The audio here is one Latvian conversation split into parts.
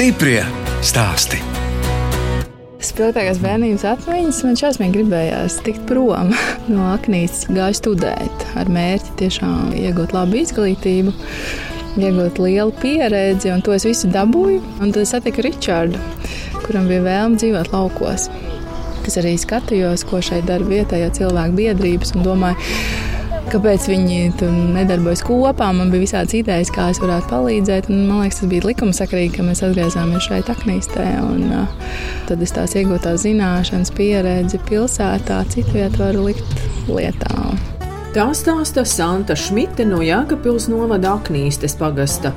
Stiprie stāsti. Spilgtākās bērnības atmiņas man šausmīgi gribējās tikt prom no aknīs, gāju studēt ar mērķi tiešām iegūt labu izglītību, iegūt lielu pieredzi, un to es visu dabūju. Un tad es satiku Ričārdu, kuram bija vēlme dzīvot laukos. Es arī skatījos, ko šeit dara vietējā cilvēku biedrības, un domāju, kāpēc viņi nedarbojas kopā. Man bija visādas idejas, kā es varētu palīdzēt. Un, man liekas, tas bija likumsakrīgi, ka mēs atgriezāmies šeit, Aknīstē. Un, uh, tad es tās iegūtās zināšanas, pieredzi pilsētā, citu vietu varu likt lietā. Tā stāsta Santa Šmite no Jēkabpils novada Aknīstes pagasta.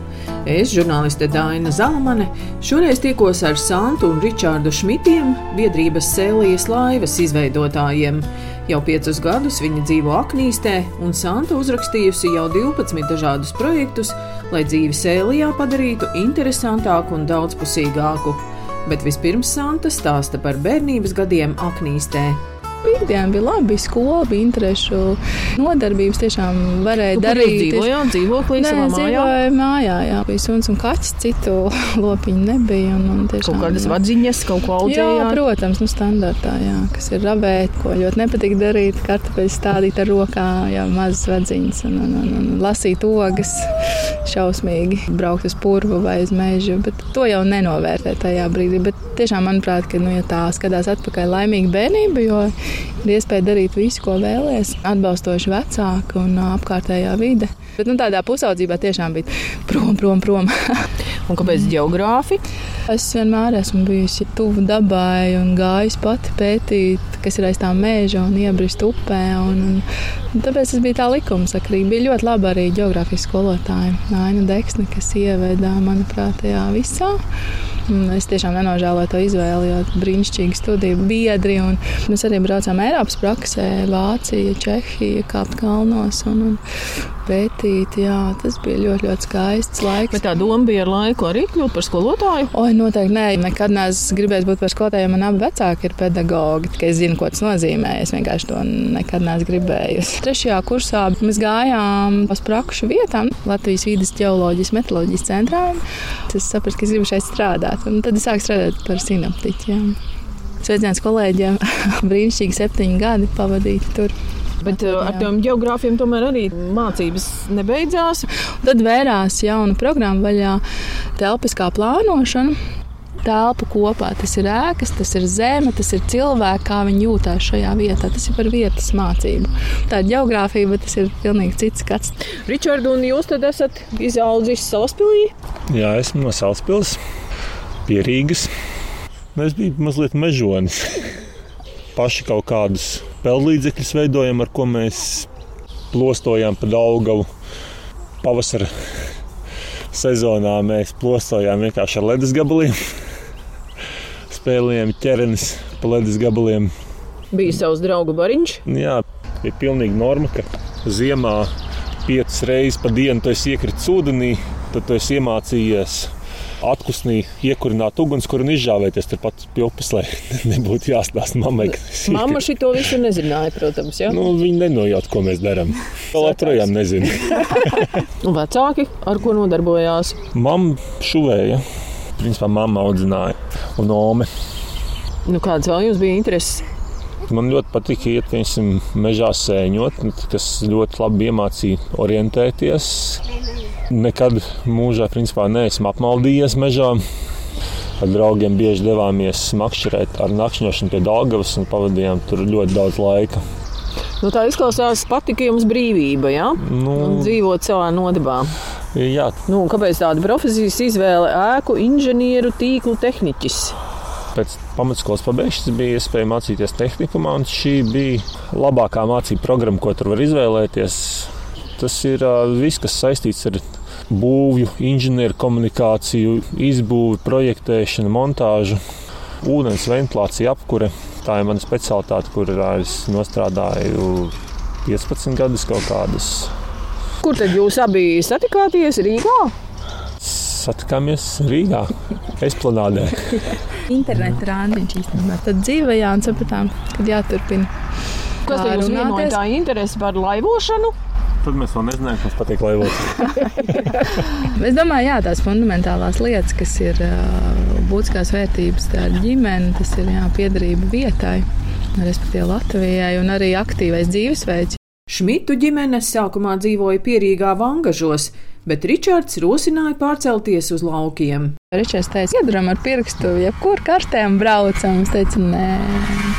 Es, žurnāliste Dāna Zalamane, šoreiz tikos ar Santu un Ričārdu Šmitiem, biedrības Sēlijas laivas izveidotājiem. Jau piecus gadus viņa dzīvo Aknīstē, un Santa uzrakstījusi jau 12 dažādus projektus, lai dzīvi Sēlijā padarītu interesantāku un daudzpusīgāku. Bet vispirms Santa stāsta par bērnības gadiem Aknīstē. Ikdiena bija labi, skola bija interešu nodarbības. Tiešām varēja Tu darīt. jūs dzīvojāt? Dzīvoklī Nē, savā mājā? dzīvoju mājā. Jā, bija suns un kaķis, citu lopiņu nebija. Un, un tiešām, Kaut kādas jā. vadziņas, kaut ko Jā, audzējāt. protams, nu, standartā, jā, kas ir rabēt, ko ļoti nepatīk darīt. Kartupeļus stādīt ar rokām, jau mazas vadziņas un, un, un, un lasīt ogas. Šausmīgi braukt uz purvu vai uz mežu, bet to jau nenovērtē tajā brīdī. Bet tiešām, manuprāt, ka, nu, ja tā skatās atpakaļ, laimīga bērnība, jo ir iespēja darīt visu, ko vēlēs, atbalstoši vecāki un apkārtējā vide. Bet nu, tādā pusaudzībā tiešām bija prom, prom, prom. Un kāpēc geogrāfi? Es vienmēr esmu bijusi tuvu dabai un gājusi pati pētīt, kas ir aiz tā meža un iebrist upē. Un, un, un tāpēc tas bija tā likumsakrīgi. Bija ļoti labi arī geogrāfijas skolotāja Aina Deksne, kas ieveda, manuprāt, tajā visā. Un es tiešām nenožēloju to izvēli, jo brīnišķīgi studiju biedri. Mēs arī braucām Eiropas praksē, Vācija, Čehija, kāpt kalnos un, un pētīt. Jā, tas bija ļoti, ļoti skaists laiks. Bet tā doma bija ar laiku arī kļūt par skolotāju. Oi, noteikti nē, nekad neesmu gribējis būt par skolotāju. Man abi vecāki ir pedagogi, es zinu, ko tas nozīmē. Es vienkārši to nekad neesmu gribējis. Trešajā kursā mēs gājām uz prakšu vietām Latvijas vidas geoloģijas meteoroloģijas centrā. Es sapratu, ka es gribu šeit strādāt. Un tad es sāku strādāt par sinoptiķu. Sveiciens kolēģiem! Brīnišķīgi septiņi gadi pavadīti tur. Bet uh, ar tiem geogrāfiem tomēr arī mācības nebeidzās. Tad vērās jauna programma vaļā telpiskā plānošana. Telpu kopā tas ir ēkas, tas ir zeme, tas ir cilvēki, kā viņi jūtas šajā vietā. Tas ir par vietas mācību. Tā ir geogrāfija, bet tas ir pilnīgi cits skats. Ričard, un jūs tad esat izaudzis Salaspilī? Jā, esmu no Salaspils, pierīgas. Mēs bijām mazliet mežonis. Paši kaut kādus peldlīdzekļus veidojam, ar ko mēs plostojām pa Daugavu. Pavasara sezonā mēs plostojām vienkārši ar ledus gabaliem. Spēlējām ķermenis pa ledus gabaliem. Bija savs draugu bariņš. Jā, ir pilnīgi norma, ka ziemā piecas reizes pa dienu tu esi iekritis ūdenī, tad tu esi iemācījies atpūsnī, iekurināt ugunskura un izžāvēties turpat pie upes, lai nebūtu jāstāsta mammai. iekritu. šito visu nezināja, protams. Ja? Nu, viņi nenojaut, ko mēs darām. Vēl joprojām nezinu. Vecāki, ar ko nodarbojās? Mamma šuvēja. Principā mamma audzināja un ome. Nu, kādas vēl jums bija intereses? Man ļoti patīk iet piemēram, mežā sēņot, kas ļoti labi iemācīja orientēties. Nekad mūžā principā, neesmu apmaldījies mežā. Ar draugiem bieži devāmies makšķerēt ar nakšņošanu pie Dāngavas un pavadījām tur ļoti daudz laika. Nu, tā izklausās, patika jums brīvība, ja? un Nu, dzīvot savā nodabā. jā, Nu, kāpēc tāda profesijas izvēle? Ēku inženieru, tīklu tehniķis. pēc pamatskolas pabeigšanas bija iespēja mācīties tehnikumā, un šī bija labākā mācību programma, ko tur var izvēlēties. Tas ir viss, kas saistīts ar būvju, inženieru komunikāciju, izbūvi, projektēšanu, montāžu, ūdens ventilāciju, apkure. Tā ir mana specialitāte, kur ā, es strādāju 15 gadus kaut kādas. Kur tad jūs abi satikāties? Rīgā? Satikāmies Rīgā, Esplanādē. Interneta rādiņš īstenībā. Tad dzīvējām un sapratām, ka jāturpina. Kas runāties? vienoja tā interese par laivošanu? Tad mēs vēl nezinājām, kas patīk laivot. es domāju, jā, tās fundamentālās lietas, kas ir būtiskās vērtības, tā ir ģimene, tas ir jā, piedarība vietai, respektīvi Latvijai, un arī aktīvais dzīvesveids. Šmitu ģimene sākumā dzīvoja pierīgā vangažos, bet Ričards rosināja pārcelties uz laukiem. Ričards teica, ieduram ar pirkstu, jebkur kartēm braucam. Es teicu, nē,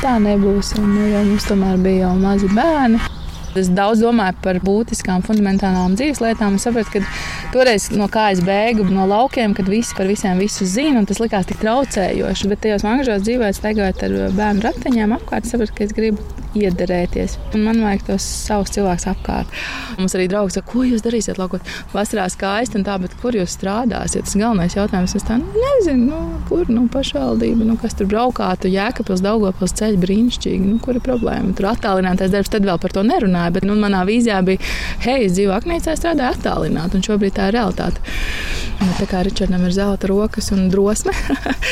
tā nebūs, un nu, jau mums tomēr bija jau mazi bērni. Es daudz domāju par būtiskām, fundamentālām dzīves lietām. Es sapratu, ka toreiz no kā es bēgu no laukiem, kad visi par visiem visu zina, un tas likās tik traucējoši. Bet tajos mangažos dzīvojot, staigājot ar bērnu ratiņiem apkārt, sapratu, ka es gribu iederēties. Un man vajag tos savus cilvēkus apkārt. Mums arī draugs saka, ko jūs darīsiet laukot? Vasarā skaisti un tā, bet kur jūs strādāsiet? Tas galvenais jautājums. Tā nu, nezinu, nu, kur nu, pašvaldība, nu, kas tur braukātu, jēkapils, daugopils ceļš brīnišķīgi. Nu, kur ir problēma? Tur attālinātais darbs, tad vēl par to nerunāju runāju, bet nu, manā vīzijā bija, hei, es dzīvoju Aknīcā, strādāju attālināti, un šobrīd tā ir realitāte. Un, tā kā Ričardam ir zelta rokas un drosme,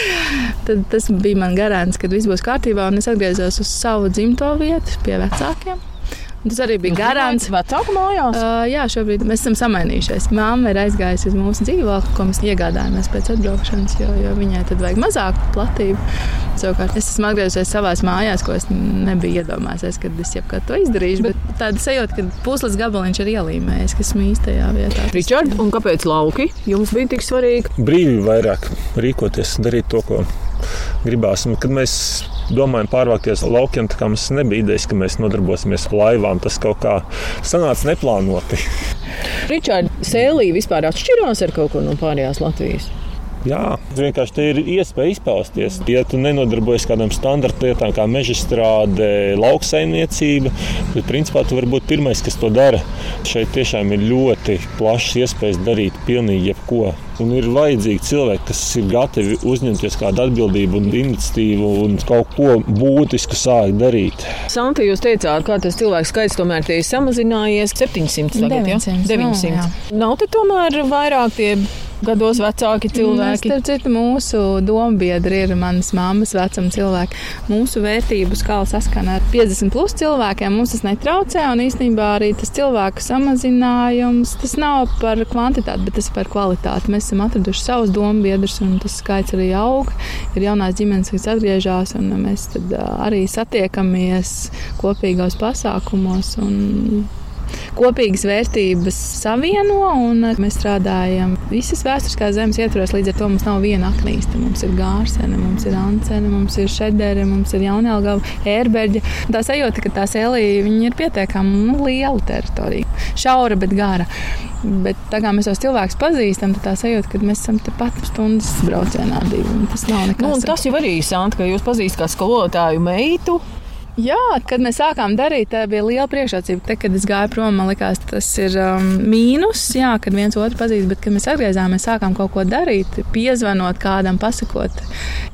tad tas bija man garants, ka viss būs kārtībā, un es atgriezos uz savu dzimto vietu pie vecākiem. Tas arī bija garants. Vecāku mājās? Uh, jā, šobrīd mēs esam samainījušies. Māma ir aizgājusi uz mūsu dzīvokli, ko mēs iegādājāmies pēc atbraukšanas, jo, jo viņai tad vajag mazāku platību. Savukārt es esmu atgriezusies savās mājās, ko es nebiju iedomājies, kad es jebkad to izdarīšu. Bet, bet tāda sajūta, ka puslis gabaliņš ir ielīmējis, kas esmu īstajā vietā. Ričard, un kāpēc lauki jums bija tik svarīgi? Brīvi vairāk rīkoties, darīt to, ko gribās. Un, kad mēs domājam pārvākties laukiem, tā kā mums nebija idejas, ka mēs nodarbosimies ar laivām. Tas kaut kā sanāca neplānoti. Ričard, sēlī vispār atšķirās ar kaut ko no pārējās Latvijas? Jā, vienkārši tā ir iespēja izpausties. Ja tu nenodarbojies ar kādām standarta lietām, kā meža strāde, lauksaimniecība, tad principā tu vari būt pirmais, kas to dara. Šeit tiešām ir ļoti plašs iespējas darīt pilnīgi jebko. Un ir vajadzīgi cilvēki, kas ir gatavi uzņemties kādu atbildību un iniciatīvu un kaut ko būtisku sākt darīt. Santa, jūs teicāt, ka tas cilvēks skaits tomēr ir samazinājies 700 tagad, 900. Ja? 900. Jā, jā. Nav te tomēr vairāk tie gados vecāki cilvēki. Starp citu, mūsu dombiedri ir manas mammas vecuma cilvēki. Mūsu vērtību skala saskana ar 50 plus cilvēkiem. Mums tas netraucē, un īstenībā arī tas cilvēku samazinājums, tas nav par kvantitāti, bet tas par kvalitāti. Mēs esam atraduši savus dombiedrus, un tas skaits arī aug. Ir jaunās ģimenes, kas atgriežas, un mēs arī satiekamies kopīgos pasākumos. Un kopīgas vērtības savieno, un mēs strādājam visas vēsturiskās zemes ietvaros. Līdz ar to mums nav viena aknīste. Mums ir gārsene, mums ir ancene, mums ir šedere, mums ir jaunēlgava, ērberģa. Tā sajūta, ka tās elī ir pietiekami nu, liela teritorija. Šaura, bet gara. Bet tā kā mēs tos cilvēkus pazīstam, tad tā sajūta, ka mēs esam tepat stundas braucienā divi. Tas nav nekas. Nu, tas jau arī ir interesanti, ka jūs pazīstat kā skolotāju meitu. Jā, kad mēs sākām darīt, tā bija liela priekšrocība. Te, kad es gāju prom, man liekas, tas ir um, mīnus, jā, kad viens otru pazīst. Bet, kad mēs atgriezāmies, sākām kaut ko darīt, piezvanot kādam, pasakot,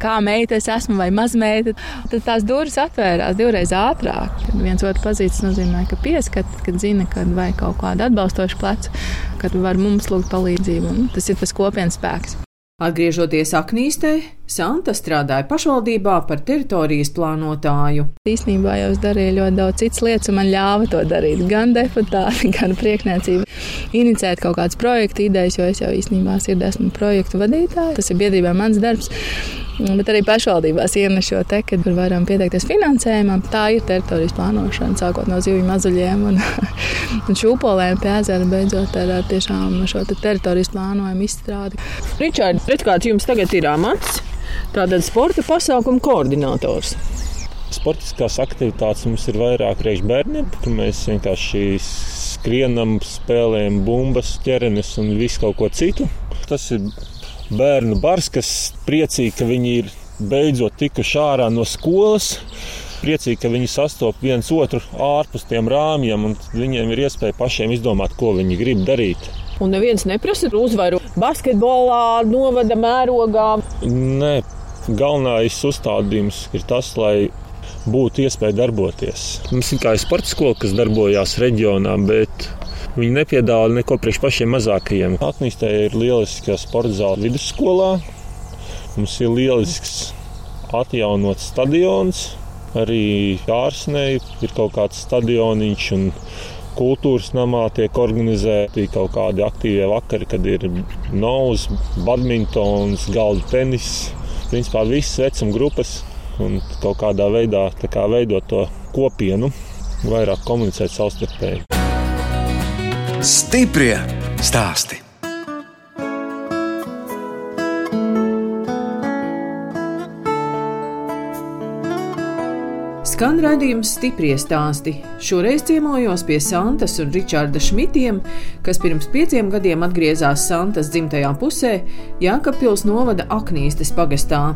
kā meita es esmu vai mazmeita, tad tās durvis atvērās divreiz ātrāk. Kad viens otru pazīst, tas nozīmē, ka pieskat, kad zina, kad vajag kaut kādu atbalstošu plecu, kad var mums lūgt palīdzību. Un tas ir tas kopienas spēks. Atgriežoties Aknīstē, Santa strādāja pašvaldībā par teritorijas plānotāju. Īsnībā jau es darīju ļoti daudz citas lietas, un man ļāva to darīt. Gan deputāti, gan priekšniecība. Inicēt kaut kādas projektu idejas, jo es jau īstenībā esmu projektu vadītājs. Tas ir biedrībā mans darbs. Bet arī pašvaldībās ienešu te, kad varam pieteikties finansējumam. Tā ir teritorijas plānošana, sākot no zivju mazuļiem un, un šūpolēm pie ezera, beidzot ar, ar tiešām šo te teritorijas plānojumu izstrādi. Ričārd, kāds jums tagad ir amats? Tātad sporta pasākumu koordinators. Sportiskās aktivitātes mums ir vairāk priekš bērniem, kur mēs vienkārši skrienam, spēlējam bumbas, ķerenes un visu kaut ko citu. Tas ir bērnu bars, kas priecīgi, ka viņi ir beidzot tikuši ārā no skolas. Priecīgi, ka viņi sastopas viens otru ārpus tiem rāmjiem, un viņiem ir iespēja pašiem izdomāt, ko viņi grib darīt. Un neviens neprasa uzvaru basketbolā, novada mērogā. Nē, galvenais uzstādījums ir tas, lai būtu iespēja darboties. Mums ir kā sporta skola, kas darbojās reģionā, bet Viņi nepiedāvā neko priekš pašiem mazākajiem. Atnīstē ir lieliska sporta zāle vidusskolā. Mums ir lielisks atjaunots stadions. Arī Kārsnē ir kaut kāds stadioniņš un kultūras namā tiek organizēti kaut kādi aktīvie vakari, kad ir novs, badmintons, galda tenis. Principā visas vecuma grupas un kaut kādā veidā kā veidot to kopienu, vairāk komunicēt savstarpēji. Stiprie stāstī! Skan redzējums stipri stāsti. Šoreiz ciemojos pie Santas un Ričarda Šmitiem, kas pirms pieciem gadiem atgriezās Santas dzimtajā pusē, Jākapils novada Aknīstes pagastā.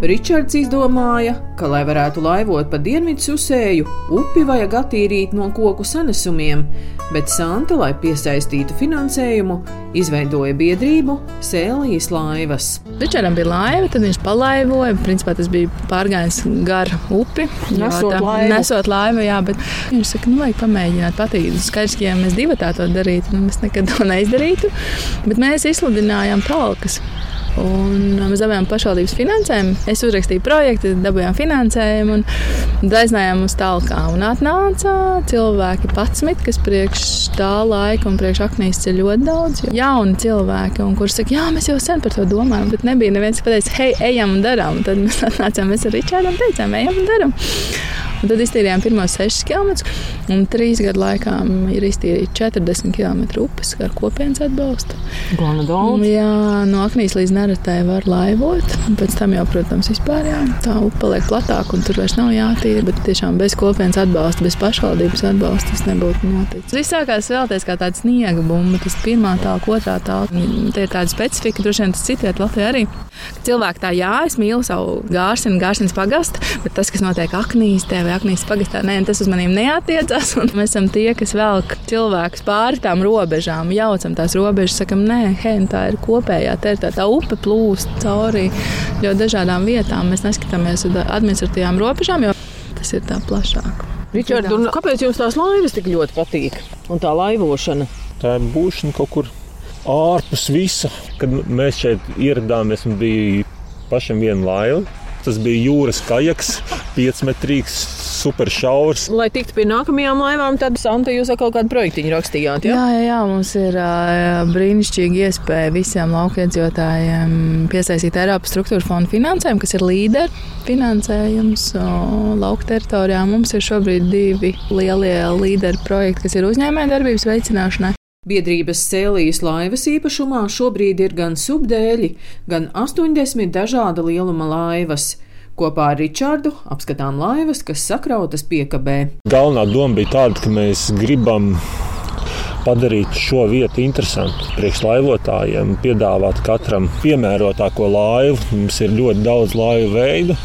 Ričards izdomāja, ka, lai varētu laivot pa dienvidu susēju, upi vajag attīrīt no koku sanesumiem, bet Santa, lai piesaistītu finansējumu, izveidoja biedrību Sēlijas laivas. Ričardam bija laiva, tad viņš palaivoja. Principā tas bija pārgājis gar upi. Nesot laivu. Nesot laivu, jā, bet viņš saka, nu, vajag pamēģināt patīt. Skaidrs, ka ja mēs divi tā to darītu, nu, mēs nekad to neizdarītu. Bet mēs izsludinājām talkas. Un mēs dabūjām pašvaldības finansējumu. Es uzrakstīju projektu, dabūjām finansējumu un aiznājām uz tālkām. Un atnāca cilvēki, 11, kas priekš tā laika un priekš aknīs ir ļoti daudz. Jauni cilvēki, un kurš saka, jā, mēs jau sen par to domājam, bet nebija neviens, kas pateica, hei, ejam un darām. Un tad mēs atnācām, mēs ar Ričārdu teicām, ejam un darām. Un tad iztīrījām pirmos 6 km, un 3 gadu laikā ir iztīrīta 40 km upes ar kopienas atbalstu. Gana daudz. jā, no Aknīs līdz Neretai var laivot. un Pēc tam jau, protams, vispār, jā, tā upe paliek platāka un tur vairs nav jātīra. Bet tiešām bez kopienas atbalsta, bez pašvaldības atbalsta tas nebūtu noticis. Viss sākās vēlties kā tāds sniega bumba. Tas pirmā tālāk, otrā tālāk. Tie ir tādi specifika, droši vien tas citviet Latvijā arī. Cilvēki tā, jā, es mīlu savu gārsinu, gārsines pagastu, bet tas, kas notiek aknīs, te vai aknīs pagastā, nē, tas uz maniem neatiecās. Un mēs esam tie, kas velk cilvēkus pāri tām robežām, jaucam tās robežas, sakam, nē, hei, tā ir kopējā teritorija, tā upe plūst cauri ļoti dažādām vietām. Mēs neskatāmies uz administratīvām robežām, jo tas ir tā plašāk. Ričard, kāpēc jums tās laivas tik ļoti patīk? Un tā laivošana. Tā ir būšana kaut kur ārpus visa. Kad mēs šeit ieradāmies, un bija pašam viena laiva. Tas bija jūras kajaks, 5 metrīgs, super šaurs. Lai tiktu pie nākamajām laivām, tad Santa jūs kaut kādu projektiņu rakstījāt. Ja? Jā, jā, jā, mums ir uh, brīnišķīga iespēja visiem laukiedzīvotājiem piesaistīt Eiropas struktūra fondu finansējumu, kas ir līderi finansējums lauka teritorijā. Mums ir šobrīd divi lielie līderi projekti, kas ir uzņēmējdarbības veicināšanai. Biedrības Sēlijas laivas īpašumā šobrīd ir gan subdēļi, gan 80 dažāda lieluma laivas. Kopā ar Ričārdu apskatām laivas, kas sakrautas piekabē. Galvenā doma bija tāda, ka mēs gribam padarīt šo vietu interesantu priekšlaivotājiem, piedāvāt katram piemērotāko laivu. Mums ir ļoti daudz laivu veidu,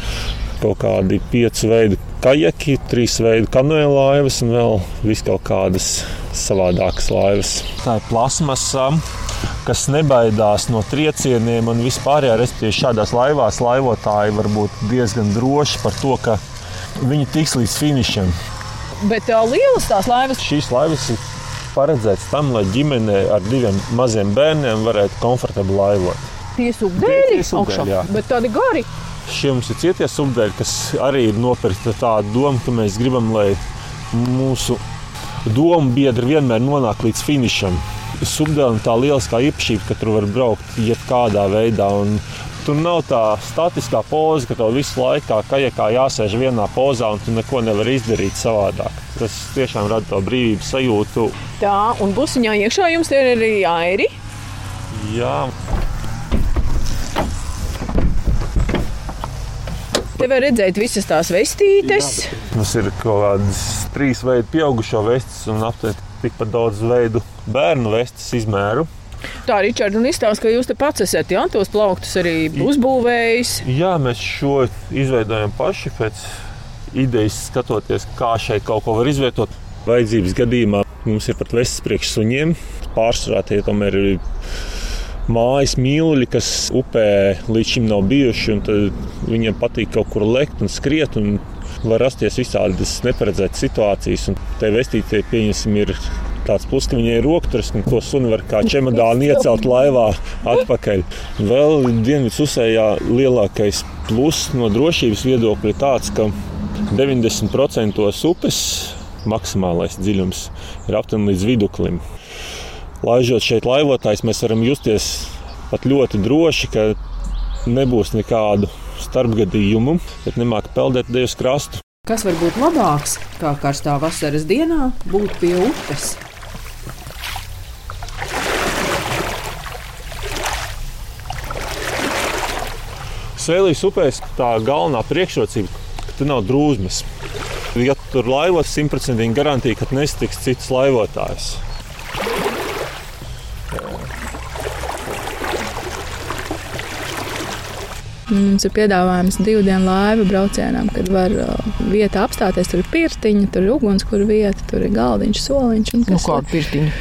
kaut kādi pieci veidi kajaki, trīs veidi kanoja laivas un vēl vis kaut kādas savādākas laivas. Tā ir plasmasa. Kas nebaidās no triecieniem un vispār, respektīvi, šādās laivās laivotāji var būt diezgan droši par to, ka viņi tiks līdz finišam. Bet tā lielas tās laivas, Šīs laivas ir paredzētas tam, lai ģimene ar diviem maziem bērniem varētu komfortabli laivot. tie subdēļi, augšā, bet tādi gari. Šie mums ir cietie subdēļi, kas arī ir nopirkti ar tādu domu, ka mēs gribam, lai mūsu domu biedri vienmēr nonāk līdz finišam. Subdēlim tā lieliskā īpašība, ka tur var braukt jebkādā veidā. Un Tur nav tā statiskā poza, ka tev visu laiku kā kajakā jāsēž vienā pozā un tu neko nevari izdarīt savādāk. Tas tiešām rada to brīvības sajūtu. Tā, un busiņā iekšā jums ir arī airi. Jā, Te var redzēt visas tās vestītes. Mums ir kaut kādas trīs veidu pieaugušo vestes un aptuveni tikpat daudz veidu bērnu vestes izmēru. Tā, Ričard, un izstāsta, ka jūs te pats esat, jā, tos plauktus arī uzbūvējis. Jā, mēs šo izveidojam paši pēc idejas, skatoties, kā šeit kaut ko var izvietot. Vajadzības gadījumā mums ir pat vestes priekš suņiem. Pārsvarā tie tomēr ir mājas mīluļi, kas upē līdz šim nav bijuši. Viņiem patīk kaut kur lekt un skriet. Un var rasties visādas neparedzētas situācijas. Te vestītē, pieņemsim, ir tāds plus, ka viņai ir rokturis, un to suni var kā čemodānu iecelt laivā atpakaļ. Vēl dienvidu uzsējā lielākais plus no drošības viedokļa ir tāds, ka 90% upes maksimālais dziļums ir aptuveni līdz viduklim. Laižot šeit laivotājs, mēs varam justies pat ļoti droši, ka nebūs nekādu starpgadījumu, bet nemāk peldēt Dievs krastu. Kas var būt labāks, kā karstā vasaras dienā būt pie upes? Sēlīs upēs tā galvenā priekšrocība, ka tur nav drūzmes. Ja tur laivos simtprocentīgi garantija, ka nesatiks citus laivotājus. Mums ir piedāvājums divu dienu laivu braucienam, kad var uh, vietā apstāties. Tur ir pirtiņa, tur ir ugunskura vieta, tur ir galdiņš, soliņš. Nu, kāda pirtiņa?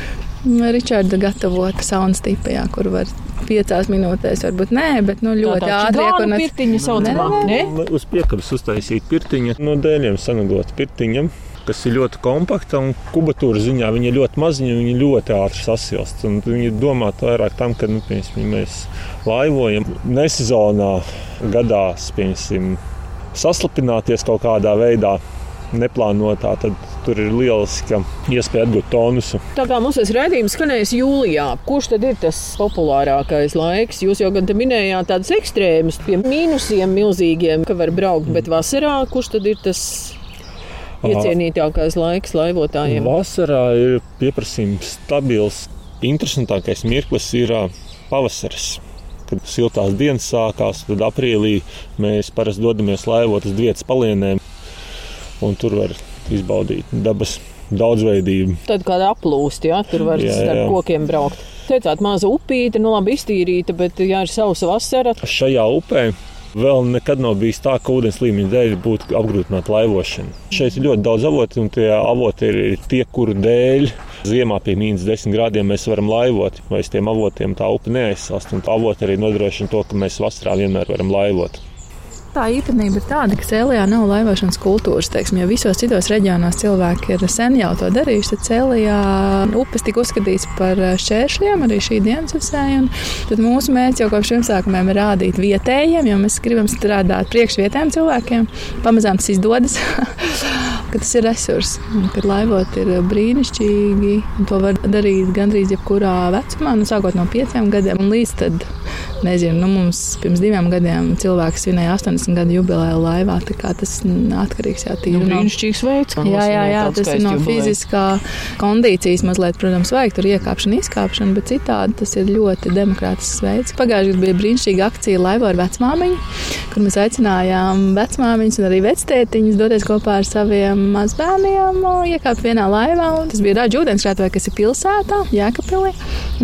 Ričarda gatavota saunas tipā, kur var piecās minūtēs, varbūt nē, bet nu, ļoti ātri iekonot. Pirtiņa saucamā, ne? Nu, uz piekabas uztaisīt pirtiņa no dēļiem sanagot pirtiņam kas ir ļoti kompakta un kubatūra ziņā viņa ir ļoti maziņa viņa ļoti ātri sasilst. Un viņi domā vairāk tam, ka nu, piemēram, mēs laivojam nesezonā gadās, piemēram, saslapināties kaut kādā veidā neplānotā, tad tur ir lieliska iespēja atgūt tonusu. Tā kā mums tas raidījums skanēs jūlijā, kurš tad ir tas populārākais laiks? Jūs jau gan minējāt tādus ekstrēmus, pie mīnusiem milzīgiem, ka var braukt, bet vasarā kurš tad ir tas? Iecienītākais laiks laivotājiem. Vasarā ir pieprasījums stabils. Interesantākais mirklis ir pavasaris kad siltās dienas sākās, tad aprīlī mēs parasti dodamies laivot uz vietas palienēm un tur var izbaudīt dabas daudzveidību. Tad kāda aplūst, ja tur var jā, starp jā. kokiem braukt. Teicāt, maza upīte, nu labi iztīrīta, bet jā, ir savs vasara. Šajā upē vēl nekad nav bijis tā, ka ūdens līmeņa dēļ būtu apgrūtināta laivošana. Šeit ir ļoti daudz avotu, un tie avoti ir tie, kuru dēļ ziemā pie mīnus 10 grādiem mēs varam laivot, vai uz tiem avotiem tā upe neaizsast. Un tā avoti arī nodrošina to, ka mēs vasarā vienmēr varam laivot. Tā īpatnība ir tāda, ka Cēlijā nav laivošanas kultūras. Teiksim, ja visos citos reģionos cilvēki ir sen jau to darījuši, tad Cēlijā upes tika uzskatīts par šķēršļiem arī šī dienas visai. Tad mūsu mērķis jau kopš pirmsākumiem ir rādīt vietējiem, jo mēs gribam strādāt priekš vietējiem cilvēkiem. Pamazām tas izdodas. ka tas ir resurs, kad laivot ir brīnišķīgi. To var darīt gandrīz jebkurā vecumā, nu, sākot no pieciem gadiem un līdz nezinu, nu, mums pirms diviem gadiem cilvēks svinēja 80 gadu jubileju laivā. Tas atkarīgs jā, nu, no brīnišķīgs veids. Jā, jā, jā tas ir no fiziskā kondīcijas mazliet, protams, vajag tur iekāpšana, izkāpšana, bet citādi tas ir ļoti demokrātisks veids. Pagājušajā gadā bija brīnišķīga akcija Laivo ar vecmāmiņu, kur mēs aicinājām vecmāmiņus un arī vectētiņus doties kopā ar saviem mazbērniem iekāpt vienā laivā. Tas bija Rāģa ūdenskrātuvē, kas ir pilsētā, Jēkabpilī.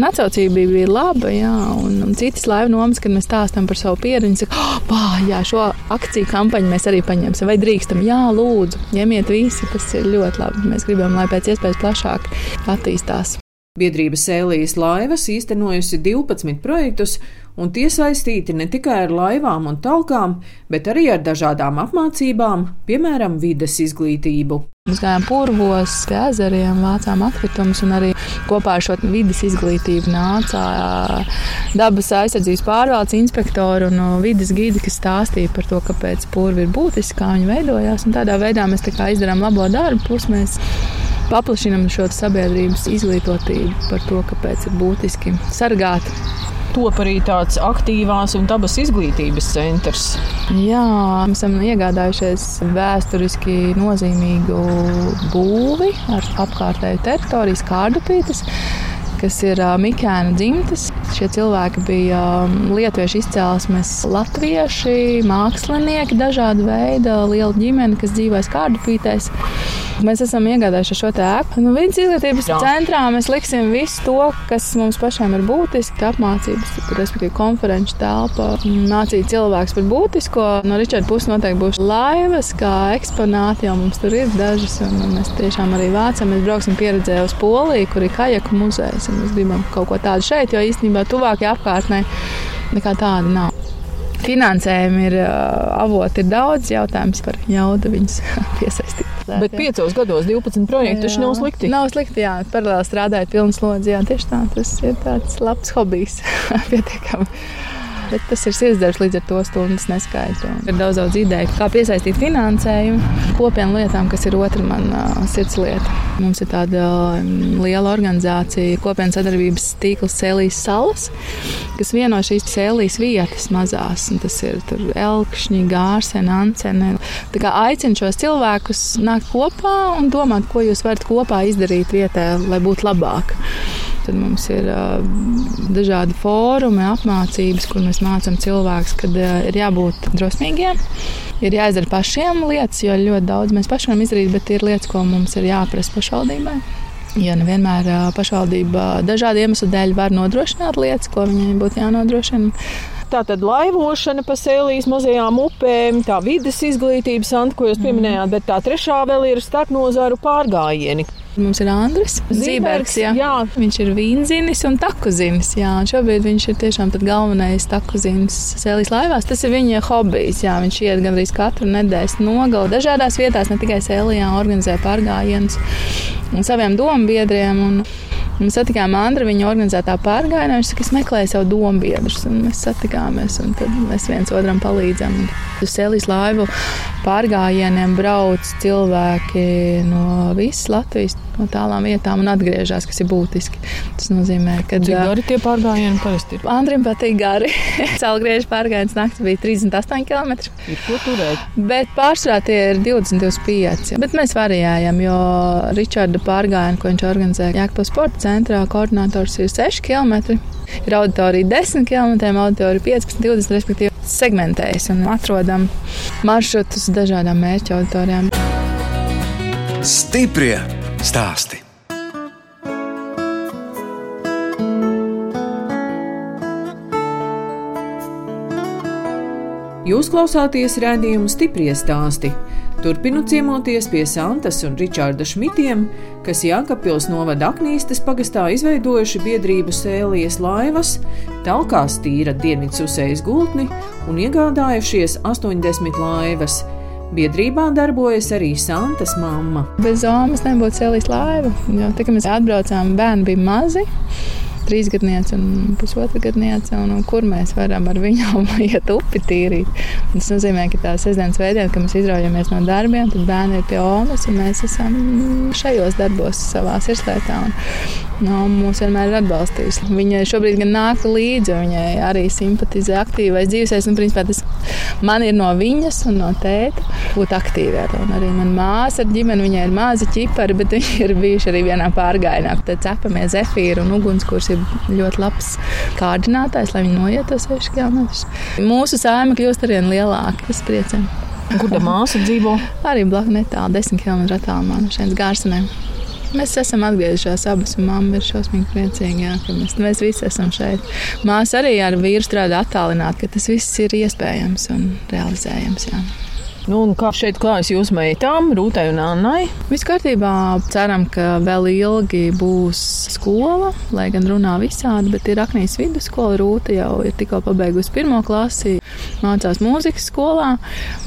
Atsaucība bija, bija laba, jā, un, un citas laivu nomas, kad mēs stāstām par savu pieredzi, saka, oh, jā, šo akciju kampaņu mēs arī paņemsim, vai drīkstam, jā, lūdzu, ņemiet visi, tas ir ļoti labi. Mēs gribam, lai pēc iespējas plašāk attīstās. Biedrība Sēlijas laivas īstenojusi 12 projektus, un tie saistīti ne tikai ar laivām un talkām, bet arī ar dažādām apmācībām, piemēram, vides izglītību. Mēs gājām purvos, pie ezeriem, vācām atkritumus, un arī kopā ar šo vidas izglītību nāca dabas aizsardzības pārvaldes inspektori un vidas gidi, kas stāstīja par to, kāpēc purvi ir būtiski, kā viņi veidojās. Un tādā veidā mēs tā izdarām labo darbu, plus mēs paplašinam šo sabiedrības izglītotību par to, kāpēc ir būtiski sargāt top arī tāds aktīvās un dabas izglītības centrs. Jā, mēs esam iegādājušies vēsturiski nozīmīgu būvi ar apkārtēju teritoriju, kārdupītes kas ir uh, Mikēna dzimtas. Šie cilvēki bija um, lietuviešu izcelsmes, latvieši, mākslinieki, dažāda veida, liela ģimene, kas dzīvojas kārdupītēs. Mēs esam iegādājuši šo ēku. Nu, Vides izglītības Jā. centrā mēs liksim visu to, kas mums pašiem ir būtiski. Apmācības, respektīvi, konferenču telpa, mācīt cilvēkus par būtisko. No Ričarda puses noteikti būs laivas, kā eksponāti, jau mums tur ir dažas. Mēs tiešām arī vācam, mēs brauksim pieredzē uz Poliju, kur ir kajaku muzejs. Mēs gribam kaut ko tādu šeit, jo īstenībā tuvākajā apkārtnē nekā tāda nav. Finansējumi ir avoti, ir daudz jautājums par jaudu viņus piesaistīt. Bet jā. piecos gados 12 projektu taču nav slikti. Nav slikti, jā. Paralēli strādājot pilnas lodziņā. Tieši tā, tas ir tāds labs hobijs. Pietiekami. Bet tas ir sirdsdarbs, līdz ar to stundas neskaitu. Ir daudz, daudz ideju, kā piesaistīt finansējumu kopienu lietām, kas ir otra mana sirdslieta. Mums ir tāda liela organizācija, kopienas sadarbības tīkls Sēlijas salas, kas vieno šīs sēlijas vietas mazās. Tas ir Elkšņi, Gārsena, Ancene. Tā kā aicinu šos cilvēkus nākt kopā un domāt, ko jūs varat kopā izdarīt vietā, lai būtu labāk. Tad mums ir uh, dažādi fórumi, apmācības, kur mēs mācām cilvēkus, ka uh, ir jābūt drosmīgiem. Ir jāizdara pašiem lietas, jo ļoti daudz mēs paši varam izdarīt, bet ir lietas, ko mums ir jāprasa pašvaldībai. Jo nevienmēr pašvaldība dažādu iemeslu dēļ var nodrošināt lietas, ko viņai būtu jānodrošina. Tā tad laivošana pa sēlīs mazajām upēm, tā vidas izglītības, ant, ko jūs pieminējāt, bet tā trešā vēl ir starpnozaru pārgājieni. Mums ir Andris Zībergs. Jā. jā. Viņš ir vīnzinis un takuzinis. Jā, un šobrīd viņš ir tiešām galvenais takuzinis sēlīs laivās. Tas ir viņa hobijs. Jā, viņš iet gandrīz katru nedēļas nogalu dažādās vietās, ne tikai sēlijā, organizē pārgājienus saviem domu biedriem. Un Mēs satikām Andru viņa organizētā pārgājienā. Viņš saka, es meklēju savu domu biedrus, un mēs satikāmies, un tad mēs viens otram palīdzam. Uz Sēlijas laivu pārgājieniem brauc cilvēki no visas Latvijas, no tālām vietām un atgriežas, kas ir būtiski. Tas nozīmē, ka. Cik gari tie pārgājieni parasti ir? Andrim patīk gari. Cēlgriežu pārgājiens naktī bija 38 km. Ir ko turēt. Bet pārsvarā tie ir 20, 25. Bet mēs variējam, jo Ričarda pārgājienu, ko viņš organizē Jēkabas sporta centrā, koordinators ir 6 km. Ir auditorija 10 km, auditorija 15, 20, respektīvi segmentējas un atrodam maršrutus dažādām mērķu auditorijām. Stiprie stāsti! Jūs klausāties rādījumu stipri stāstī. Turpinu ciemoties pie Santas un Ričārda Šmitiem, kas Jākapils novada Aknīstes pagastā izveidojuši biedrību sēlijas laivas, talkās tīra Dienvidsusējas gultni un iegādājušies 80 laivas. Biedrībā darbojas arī Santas mamma. Bez zomas nebūtu sēlijas laiva, jo tā, kad mēs atbraucām, bērni bija mazi trīsgadniece un pusotra gadniece, un, un kur mēs varam ar viņām iet upi tīrīt. Un tas nozīmē, ka tā sestdienas veidienā, kad mēs izraujamies no darbiem, tad bērni ir pie omas, un mēs esam šajos darbos savā sirslietā. Un, no, mūs vienmēr ir atbalstījusi. Viņa šobrīd gan nāk līdzi, viņai arī simpatizē aktīvais dzīvesveids. Principā tas man ir no viņas un no tēta būt aktīviem. Arī manā māsā ar ģimeni viņai ir mazi ķipari, bet viņi ir bijuši arī vienā pārgājienā. Tad cepamie zefīri un ugunskurs ir ļoti labs kārdinātājs, lai viņi noiet tos 6 km. Mūsu sēma kļūst arvien lielāka. Tas priecē. Kur tā māsa dzīvo? Arī blakus netālu, 10 km attālumā no šeit gārsenēm. Mēs esam atgriezušies abas, un mamma ir šausmīgi priecīga, jā, ka mēs, mēs visi esam šeit. Māsa arī ar vīru strādā attālināti, ka tas viss ir iespējams un realizējams. Jā. Nu, kā šeit klājas jūsu meitām, Rūtai un Annai? Viss kārtībā. Ceram, ka vēl ilgi būs skola, lai gan runā visādi, bet ir Aknijas vidusskola. Rūta jau ir tikko pabeigusi pirmo klasi, mācās mūzikas skolā,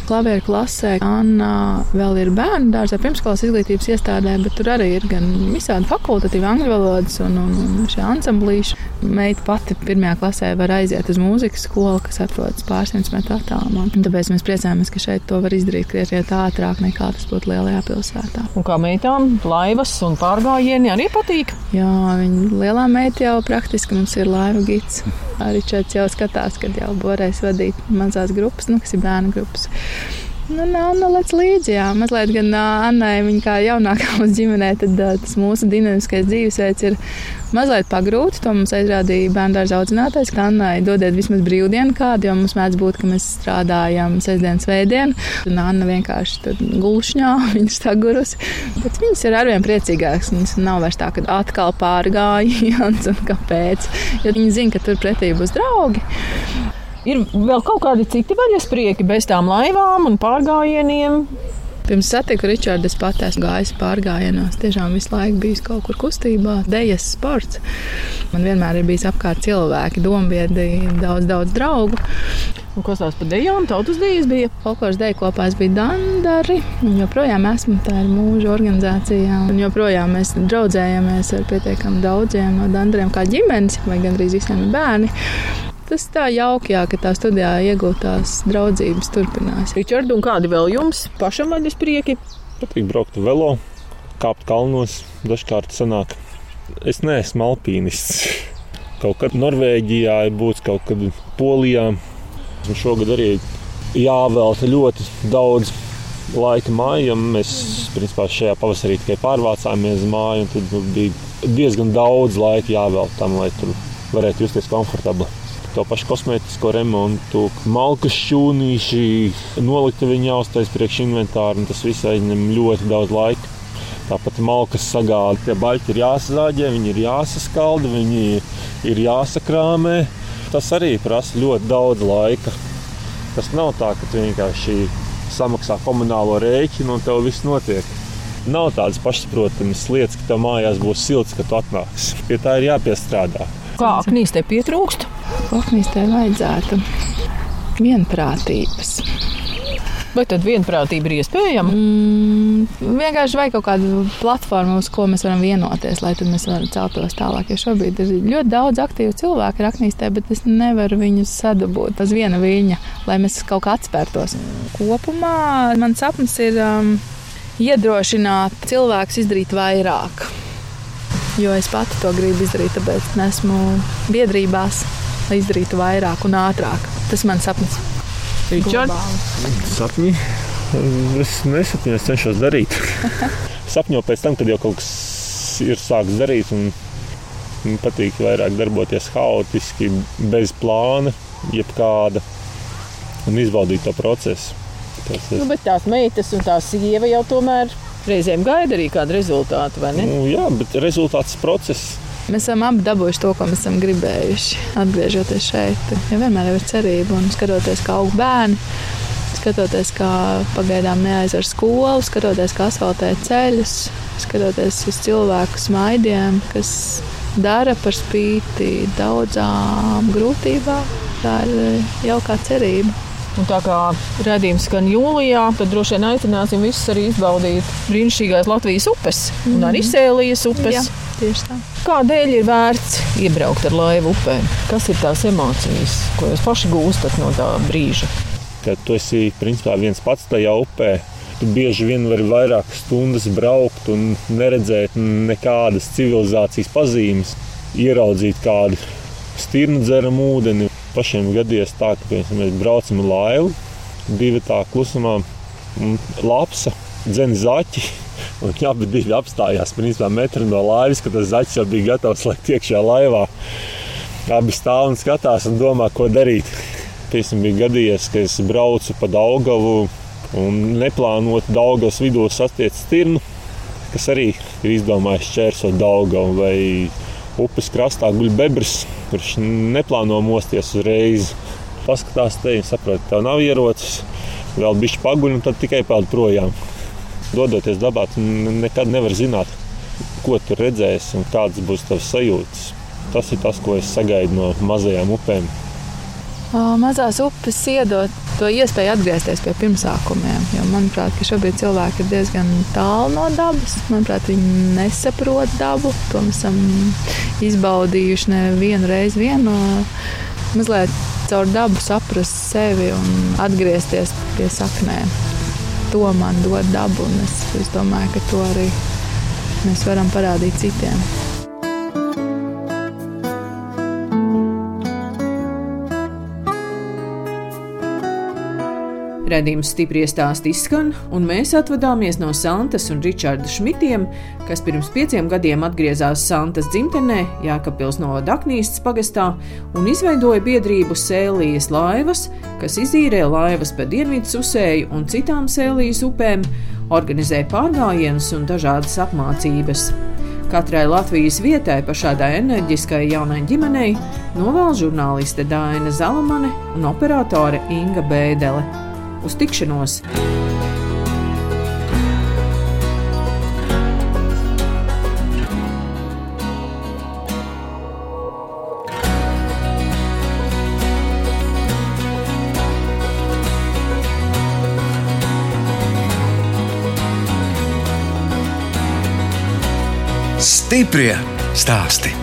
klavieru klasē. Anna vēl ir bērnu dārzā, pirmskolas izglītības iestādē, bet tur arī ir gan visādi fakultatīvi angļu valodas un, un, un šie ansamblīši. Meita pati pirmajā klasē var aiziet uz mūzikas skolu, kas atrodas pārsimts metru attālumā. Tāpēc mēs priecājamies, ka šeit to var izdarīt krietni ātrāk nekā tas būtu lielajā pilsētā. Un kā meitām, laivas un pārgājieni arī patīk? Jā, viņa lielā meita jau praktiski mums ir laiva gids. Arī čets jau skatās, kad jau varēs vadīt mazās grupas, nu, kas ir bērnu grupas. Nu, Anna lec līdzi, jā. Mazliet gan Annai, viņa kā jaunākā mūsu ģimenē, tad tas mūsu dinamiskais dzīvesveids ir mazliet pagrūti. To mums aizrādīja bērnu dārza audzinātājs, ka Annai dodiet vismaz brīvdienu kādu, jo mums mēdz būt, ka mēs strādājam sestdienas vēdienu. Un Anna vienkārši gulšņā, viņa stagurusi. Bet viņas ir arvien priecīgākas. Viņas nav vairs tā, ka atkal pārgājiens un kāpēc. Jo viņi zina, ka tur pretī būs draugi. Ir vēl kaut kādi citi vaļasprieki bez tām laivām un pārgājieniem. Pirms satiku Ričardu, es pat esmu gājis pārgājienos. Tiešām visu laiku bijis kaut kur kustībā, dejas sports. Man vienmēr ir bijis apkārt cilvēki, dombiedi, daudz, daudz draugu. Un kas tās par dejām, tautas dejas bija? Folkloras deju kopā es biju Dandari, un joprojām esmu tā ir mūža organizācijā. Un joprojām mēs draudzējamies ar pietiekami daudziem no Dandariem kā ģimenes, vai gandrīz visiem ir bērni. Tas tā jauki, jā, ka tā studijā iegūtās draudzības turpinās. Ričard, un kādi vēl jums pašam vaļas prieki? Patīk braukt velo, kāpt kalnos, dažkārt sanāk. Es neesmu alpīnists. Kaut kad Norvēģijā ir būts, kaut kad Polijā. Un šogad arī jāvelta ļoti daudz laika mājām. Mēs principā šajā pavasarī tikai pārvācāmies uz māju, un tad bija diezgan daudz laika jāvelta tam, lai tur varētu justies komfortabli. To pašu kosmētisko remontu, malku šķūnīši, nolikta viņa jāuztais priekš inventāru, un tas viss aizņem ļoti daudz laika. Tāpat malkas sagāda, tie baļķi ir jāsazāģē, viņi ir jāsaskalda, viņi ir jāsakrāmē. Tas arī prasa ļoti daudz laika. Tas nav tā, ka tu vienkārši samaksā komunālo rēķinu un tev viss notiek. Nav tādas pašsaprotamas lietas, ka tev mājās būs silts, kad tu atnāksi. Pie tā ir jāpiestrādā. Kā aknīstē pietrūkst? Aknīstē vajadzētu vienprātības. Vai tad vienprātība ir iespējama? Mm, vienkārši vajag kaut kādu platformu, uz ko mēs varam vienoties, lai mēs varam celtos tālāk. Jo šobrīd ir ļoti daudz aktīvu cilvēku raknīstē, bet es nevaru viņus sadabūt uz viena viļņa, lai mēs kaut kā atspērtos. Kopumā mans sapnis ir um, iedrošināt cilvēkus izdarīt vairāk. Jo es pati to gribu izdarīt, tāpēc esmu biedrībās, lai izdarītu vairāk un ātrāk. Tas ir mans sapnis. Ričard? Sapņi. Es nesapņoju, es cenšos darīt. Sapņo pēc tam, kad jau kaut kas ir sākts darīt. Man patīk vairāk darboties haotiski, bez plāna, jebkāda, un izbaudīt to procesu. Tas ir. Nu, bet tās meitas un tā sieva jau tomēr reizēm gaida arī kādu rezultātu, vai ne? Nu, jā, bet rezultāts process. Mēs esam abi dabūjuši to, ko mēs esam gribējuši. Atgriežoties šeit, ja vienmēr ir cerība un skatoties, kā aug bērni. Skatoties, kā pagaidām neaizver skolu, skatoties, kā asfaltē ceļus, skatoties uz cilvēku smaidiem, kas dara par spīti daudzām grūtībām. Tā ir jaukā cerība. Un tā kā redzējums skan jūlijā, tad droši vien aicināsim visus arī izbaudīt brīnišķīgās Latvijas upes mm. un arī mhm. Sēlijas upes. Jā, tieši tā. Kādēļ ir vērts iebraukt ar laivu upē? Kas ir tās emocijas, ko jūs paši gūstat no tā brīža? Kad tu esi principā viens pats tajā upē, tu bieži vien vari vairākas stundas braukt un neredzēt nekādas civilizācijas pazīmes, ieraudzīt kādu stirnu dzeramu ūdeni pašiem gadījies tā, ka piemēram, mēs braucam ar laivu, divi tā klusumā, lapsa, dzene zaķi. Un abi bija apstājās principā metru no laivas, kad tas zaķis jau bija gatavs lekt iekšā laivā. Abi stāv un skatās un domā, ko darīt. Piemēram, bija gadījies, ka es braucu pa Daugavu un neplānot Daugavas vidū satiekt stirnu, kas arī ir izdomājis čērsot Daugavu vai upes krastā guļ bebrs kurš neplāno mosties uzreiz. Paskatās te, saprot, tev nav ierocis, vēl bišķi paguļ un tad tikai peld projām. Dodoties dabā, tu nekad nevar zināt, ko tu redzēsi un kādas būs tavas sajūtas. Tas ir tas, ko es sagaidu no mazajām upēm. Mazās upes iedod to iespēju atgriezties pie pirmsākumiem. Jo, manuprāt, šobrīd cilvēki ir diezgan tālu no dabas. Manuprāt, viņi nesaprot dabu. To mēs esam izbaudījuši nevienu reizi. Vienu, mazliet caur dabu saprast sevi un atgriezties pie saknēm. To man dod daba, un es, es domāju, ka to arī mēs varam parādīt citiem. Redījums stipri stāst izskan, un mēs atvadāmies no Santas un Ričarda Šmitiem, kas pirms pieciem gadiem atgriezās Santas dzimtenē, Jākapils no Daknīstas pagastā, un izveidoja biedrību Sēlijas laivas, kas izīrē laivas pa Dienvidu usēju un citām Sēlijas upēm, organizē pārgājienus un dažādas apmācības. Katrai Latvijas vietai pa šādai enerģiskai jaunai ģimenei novēl žurnāliste Dāna Zalamane un operātore Inga Bēdele. Uz tikšanos! Stiprie stāsti.